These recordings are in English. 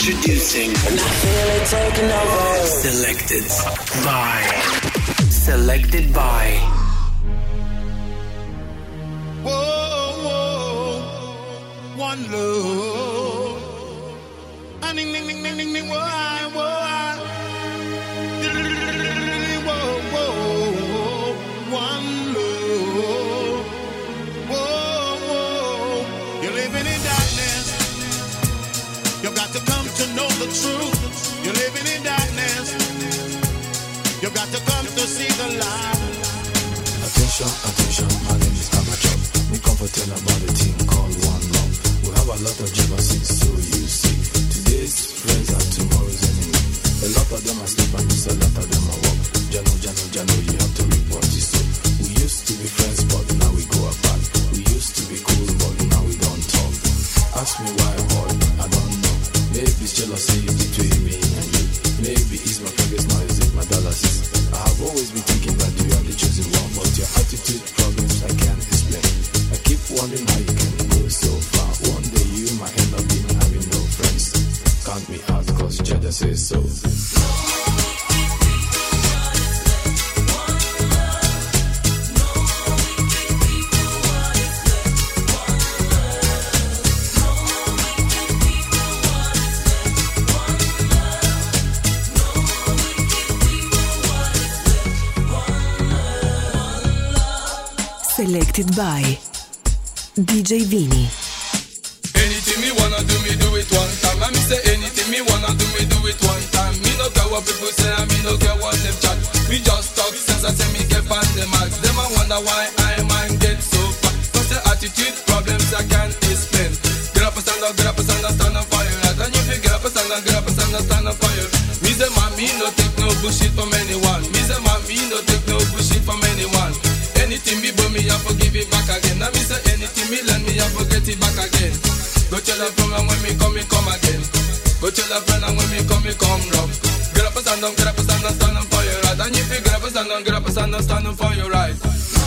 Introducing. And over. Selected by. Selected by. Whoa, whoa, one love. Ah, ding, ding, ding, ding, ding, ding, whoa. Whoa, truth. You're living in darkness. You got to come to see the light. Attention, attention, my name is Amateur. We comforting about a team called One Love. We have a lot of jealousy, so you see. Today's friends are tomorrow's enemy. A lot of them are sleep and miss a lot of them are walk. Jano, Jano, Jano, you have to report this. So we used to be friends, but now we go apart. We used to be cool, but now we don't talk. Ask me why, Maybe it's jealousy between me and you. Maybe it's my focus, now is it my dollars? I have always been thinking that you are the chosen one, but your attitude problems I can't explain. I keep wondering how you can go so far. One day you might end up being having no friends. Count me out, cause Jada says so. Selected by DJ Vini. Anything me wanna do, me do it one time. Me say anything me wanna do, me do it one time. Me no care what people say, and me no care what them chat. Me just talk I say me get max. Them I wonder why I mind get so. Cause the attitude problems I can't explain. Get up and stand up, get up and stand up, stand if you get up and stand up, get up and stand up, stand Me man, me no take no bullshit from anyone. Me man, me no take no bullshit from anyone. Go tell a friend and when me come, me come again. Go tell a friend and when me come, me come rough. Get up and stand up, get up and stand up, stand up for your right. And if you get up and stand up, get up and stand up, stand up for your right.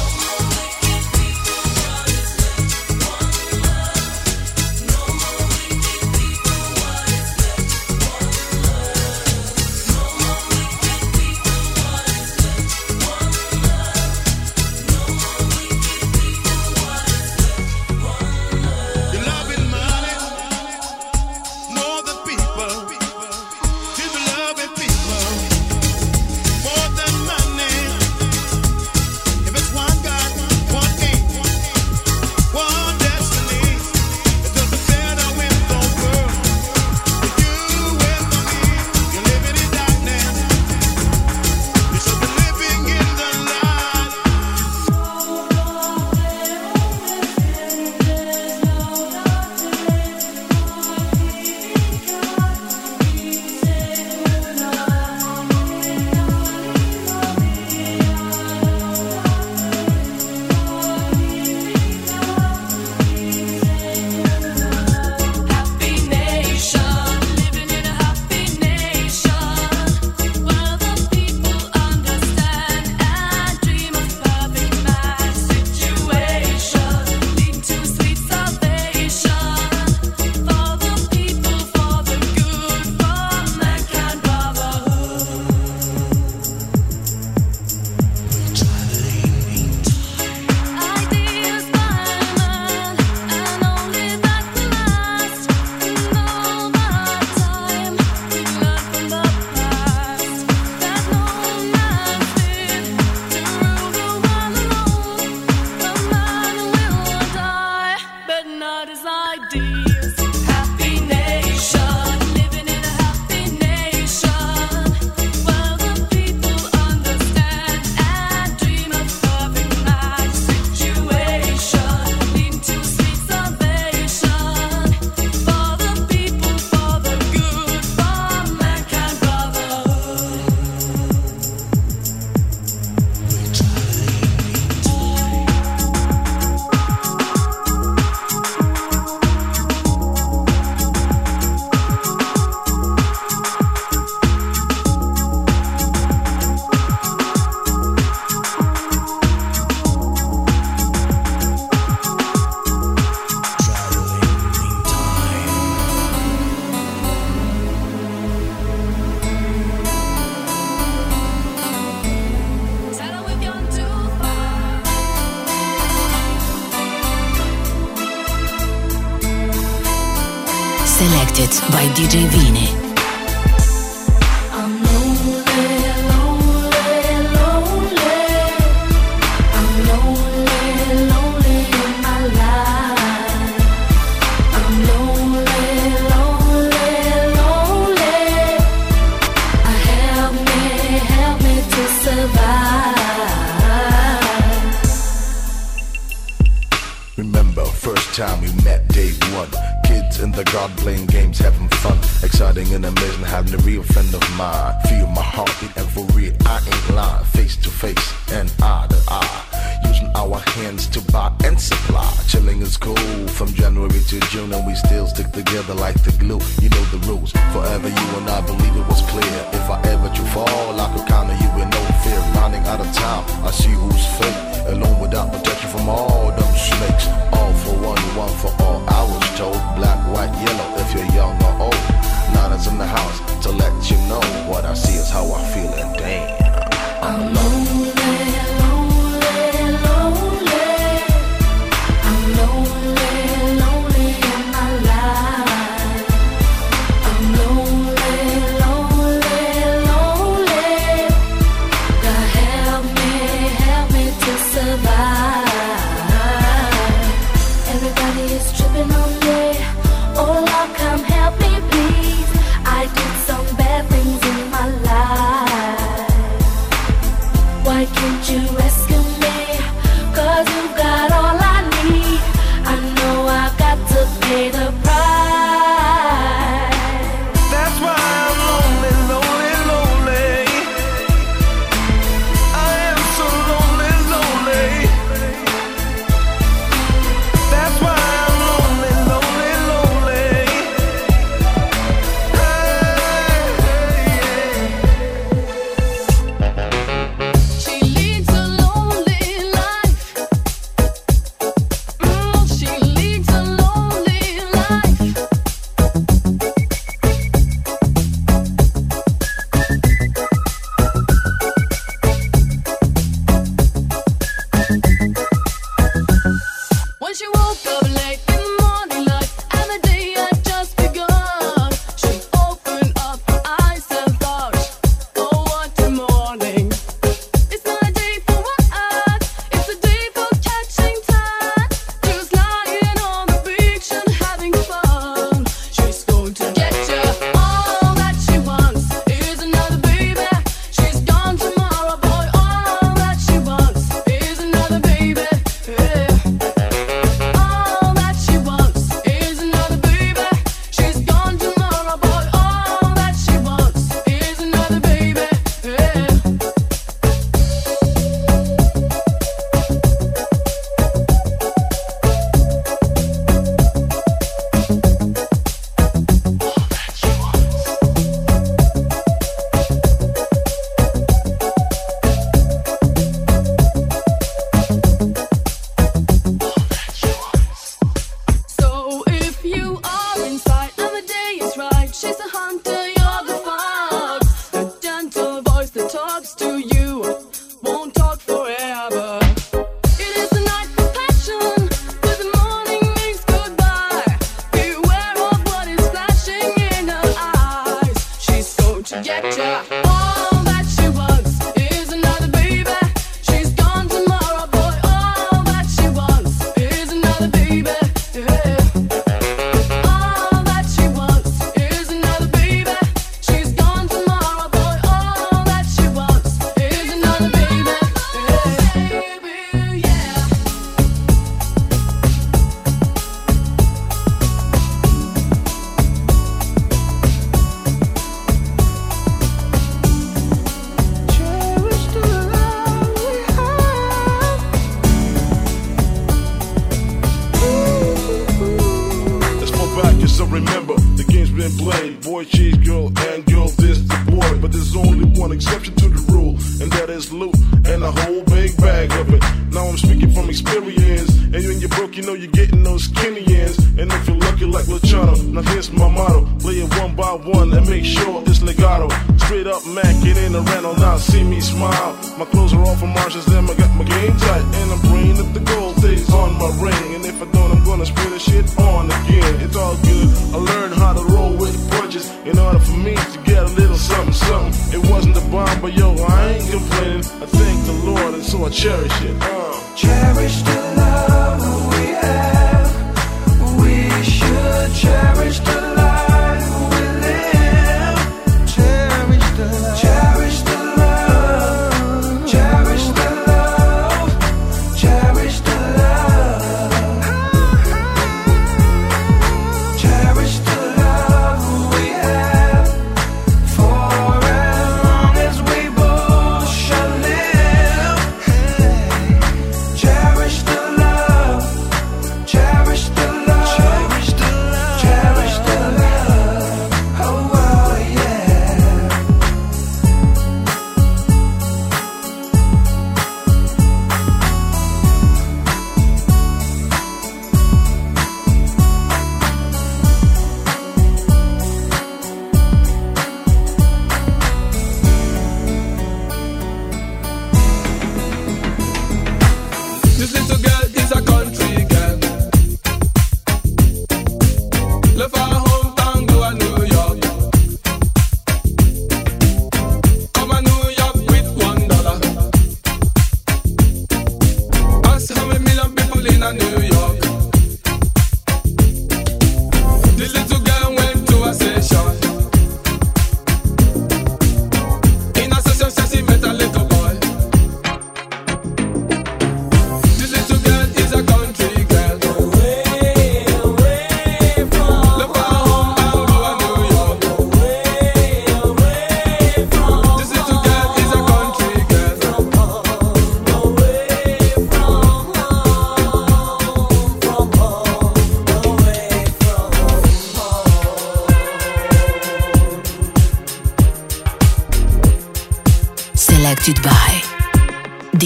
DJ Vini.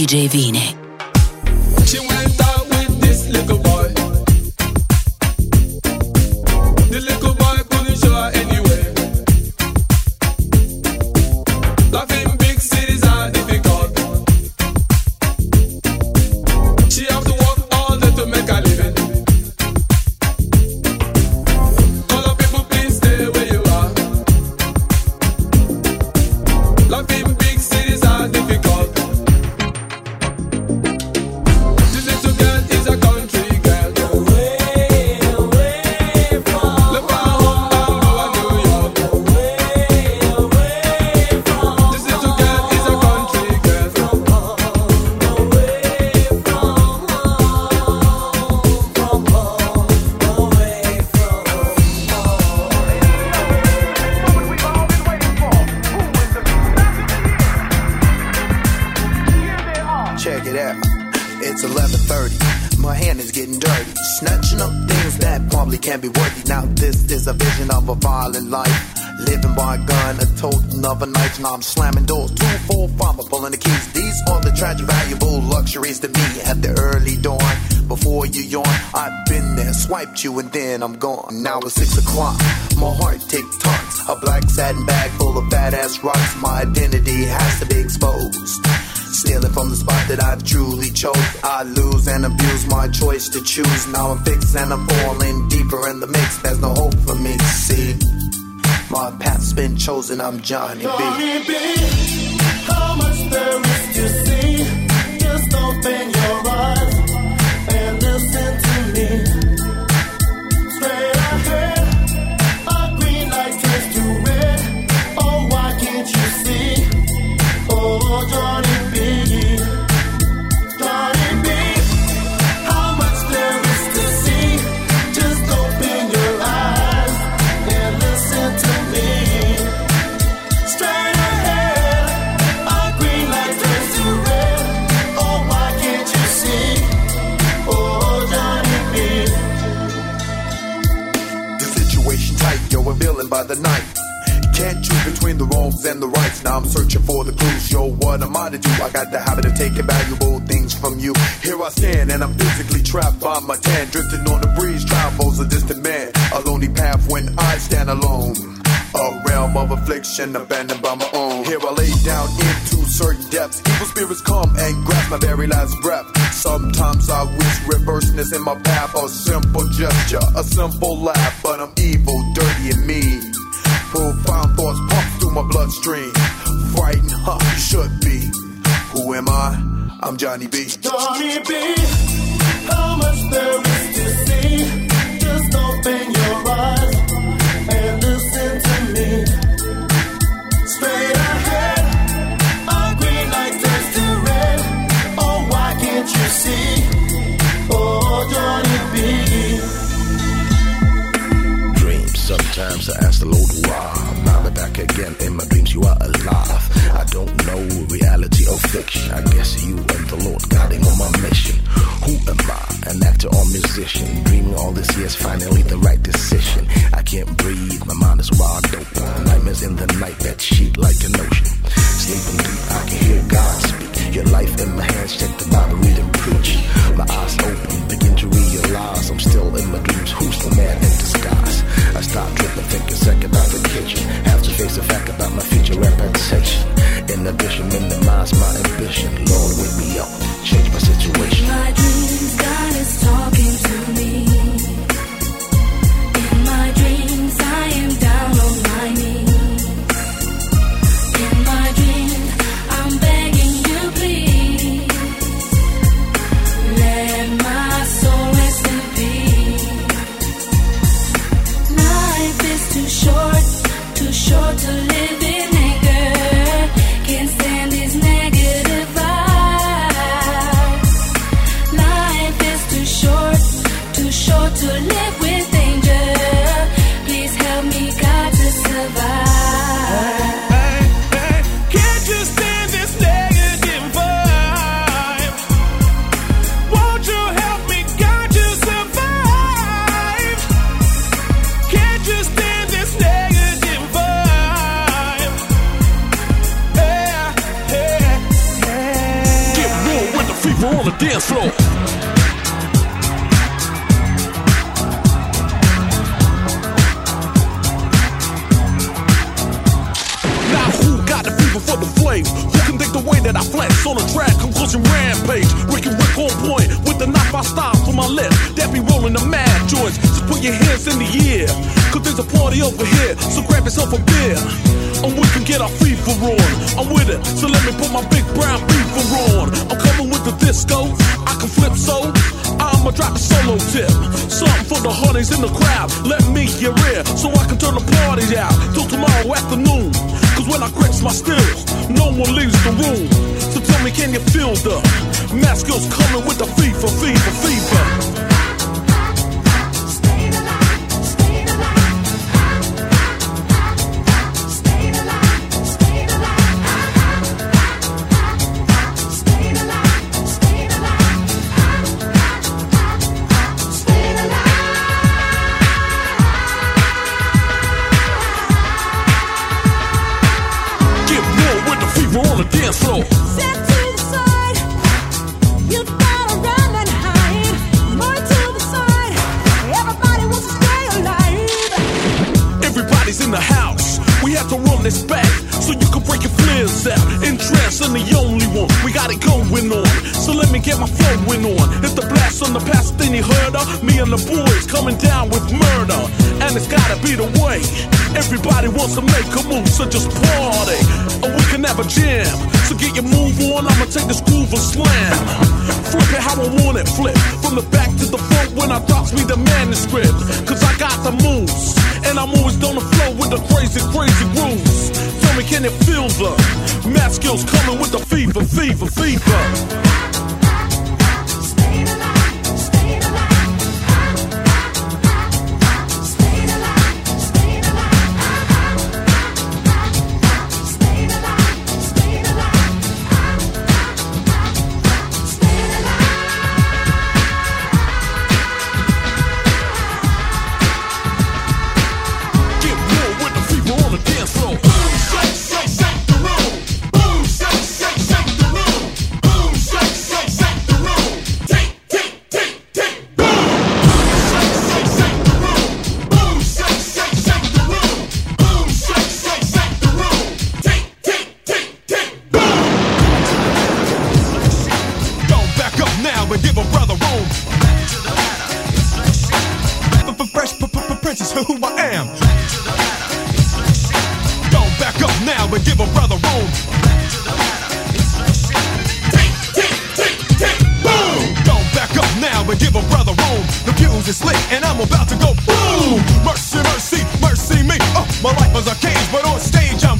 DJ Vine. then I'm gone. Now it's six o'clock. My heart tick tocks. A black satin bag full of fat ass rocks. My identity has to be exposed. Stealing from the spot that I truly chose. I lose and abuse my choice to choose. Now I'm fixed and I'm falling deeper in the mix. There's no hope for me. See, my path's been chosen. I'm Johnny B. Johnny B. How much there is. Now I'm searching for the clues. Yo, what am I to do? I got the habit of taking valuable things from you. Here I stand, and I'm physically trapped by my tan. Drifting on the breeze, travels a distant man. A lonely path when I stand alone. A realm of affliction abandoned by my own. Here I lay down into certain depths. Evil spirits come and grasp my very last breath. Sometimes I wish reverseness in my path. A simple gesture, a simple laugh. But I'm evil, dirty, and mean. Profound thoughts my bloodstream. Frightened, huh? You should be. Who am I? I'm Johnny B. Johnny B. How much there is again in my dreams. You are alive. I don't know reality or fiction. I guess you and the Lord guiding on my mission. Who am I? An actor or musician? Dreaming all this year's finally the right decision. I can't breathe. My mind is wide open. Nightmares in the night that sheet like an ocean. Sleeping deep, I can hear God speak. Your life in my hands. Check the Bible, read and preach. My eyes open, begin to realize I'm still in my dreams. Who's the man in disguise? I stop tripping, thinking second about the kitchen. Have to face the fact about my future reputation. Inhibition minimize my ambition. Lord, wake me up, change my situation. My dreams, God is talking one. We got it going on. So let me get my flow flowing on. It's the blast on the past, then you heard me and the boys coming down with murder. And it's gotta be the way. Everybody wants to make a move, so just party. Or we can have a jam. So get your move on, I'ma take this groove and slam. Flip it how I want it, flip. From the back to the front when I drops me the manuscript. Cause I got the moves. And I'm always on the flow with the crazy, crazy grooves. Tell me, can it feel the math skills coming with the fever, fever, fever? this is who I am. Go back up now and give a brother room. Go back up now and give a brother room. The fuse is lit and I'm about to go boom. Mercy, mercy, mercy me. Oh, my life was a cage, but on stage I'm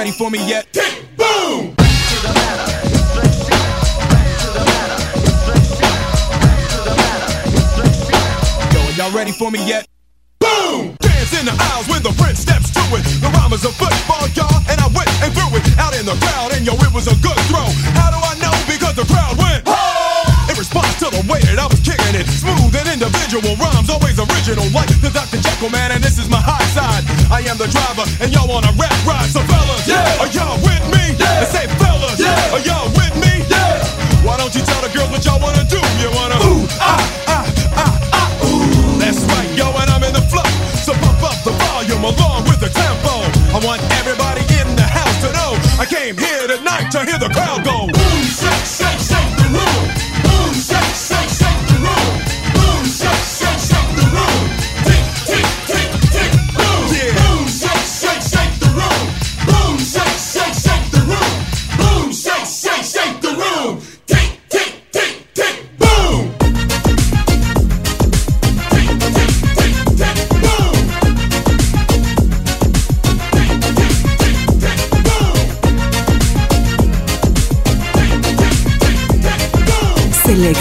ready for me yet? Tick, boom! Yo, y'all ready for me yet? Boom! Dance in the aisles with the front steps to it. The rhyme is a football, y'all, and I went and threw it out in the crowd, and yo, it was a good throw. How do I know? Because the crowd went, oh! In response to the way that I was kicking it, smooth and individual rhymes, always original, like the man, and this is my hot side. I am the driver, and y'all on a rap ride. So fellas, yeah, are y'all with?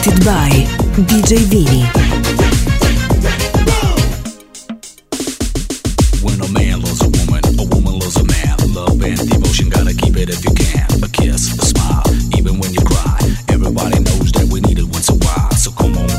Selected by DJ Vini. When a man loves a woman, a woman loves a man. Love and devotion, gotta keep it if you can. A kiss, a smile, even when you cry. Everybody knows that we need it once a while. So come on.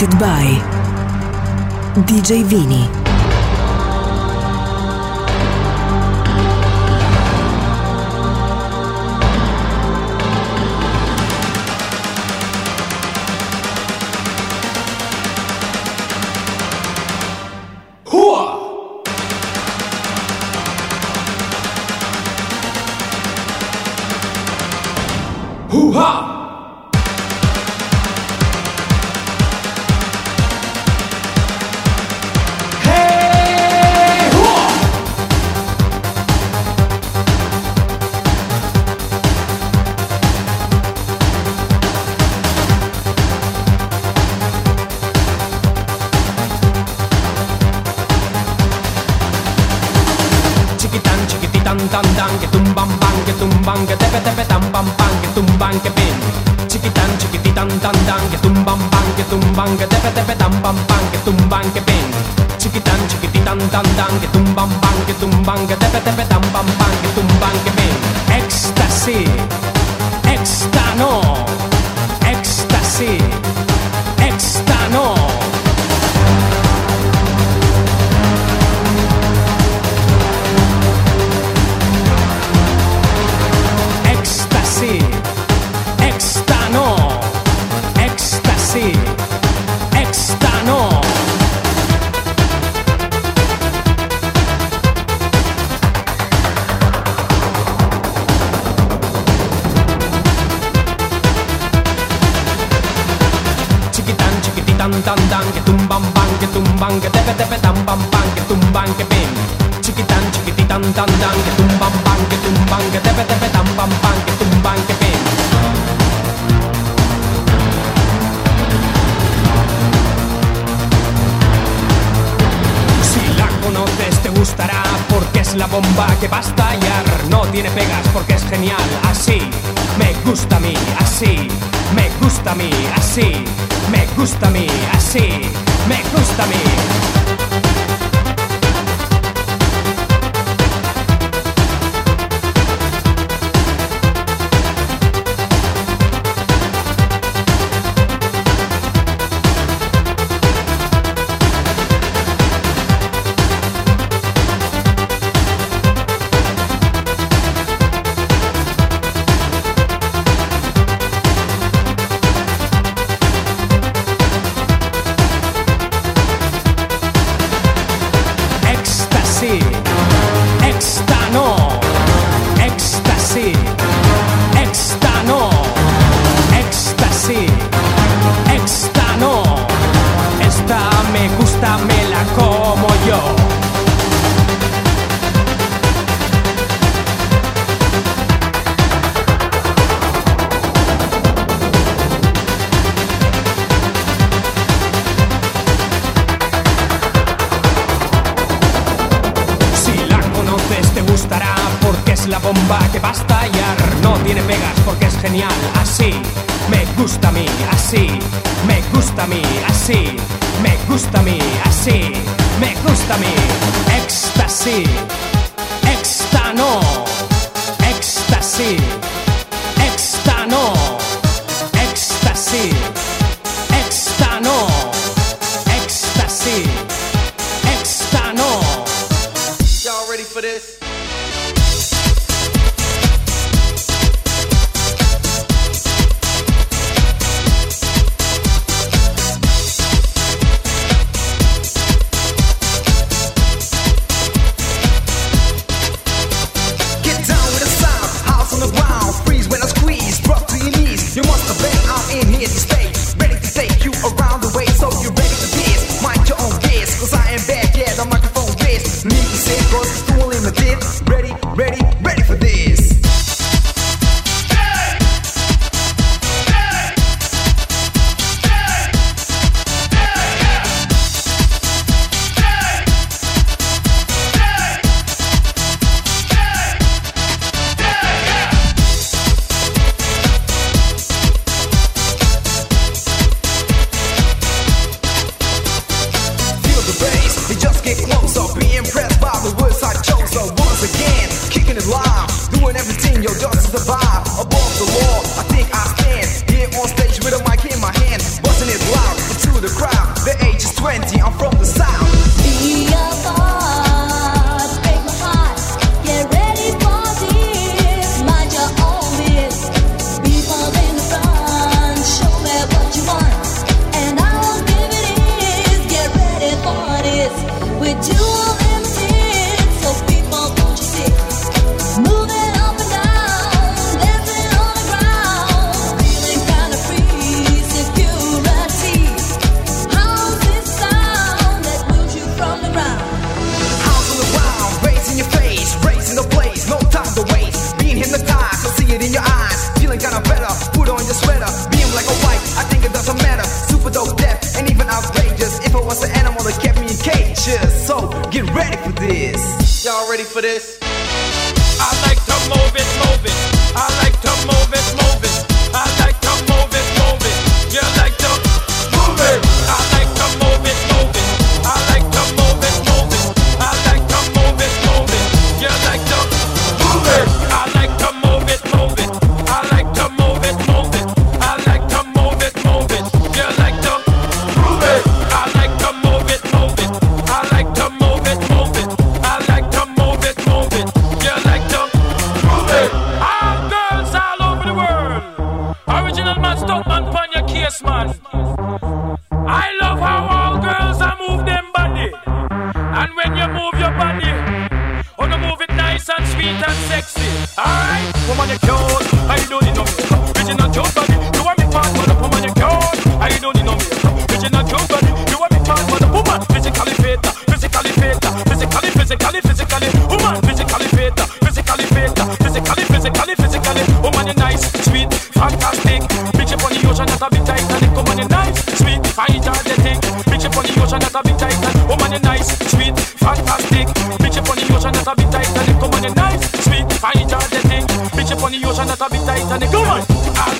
Selected by DJ Vini. Tumban, que tepe, tepe, tan, pam, pan, que tumban, que pin. Chiquitan, chiquititan, tan, tan, que tumban, pan, que tumban, que tepe, tepe, tan, pam, pan, que tumban, tan, tan, tumban, pan, que tumban, que tepe, tepe, tan, pam, pan, que tumban, que pin. Tumban, que tepe, tepe, tan, pam, pan, que tumban, que pin. Chiquitan, chiquititan, tan, tan, que tumban, pan, que tumban, que tepe, tepe, tan, pam, pan, que tumban, que pin. Si la conoces te gustará porque es la bomba que va a estallar. No tiene pegas porque es genial. Así me gusta a mí, así me gusta a mí, así me gusta a mí, así me gusta a mí. for this. on nice, sweet, fantastic. Bitch up on the ocean that a bit Titanic. Come on the nice, sweet, energetic. Bitch up on the ocean that a bit Titanic. Come on the nice, sweet, fantastic. Bitch up on the ocean that a bit Titanic. Come on the nice, sweet, energetic. Bitch up on the ocean that a bit Titanic. Come on.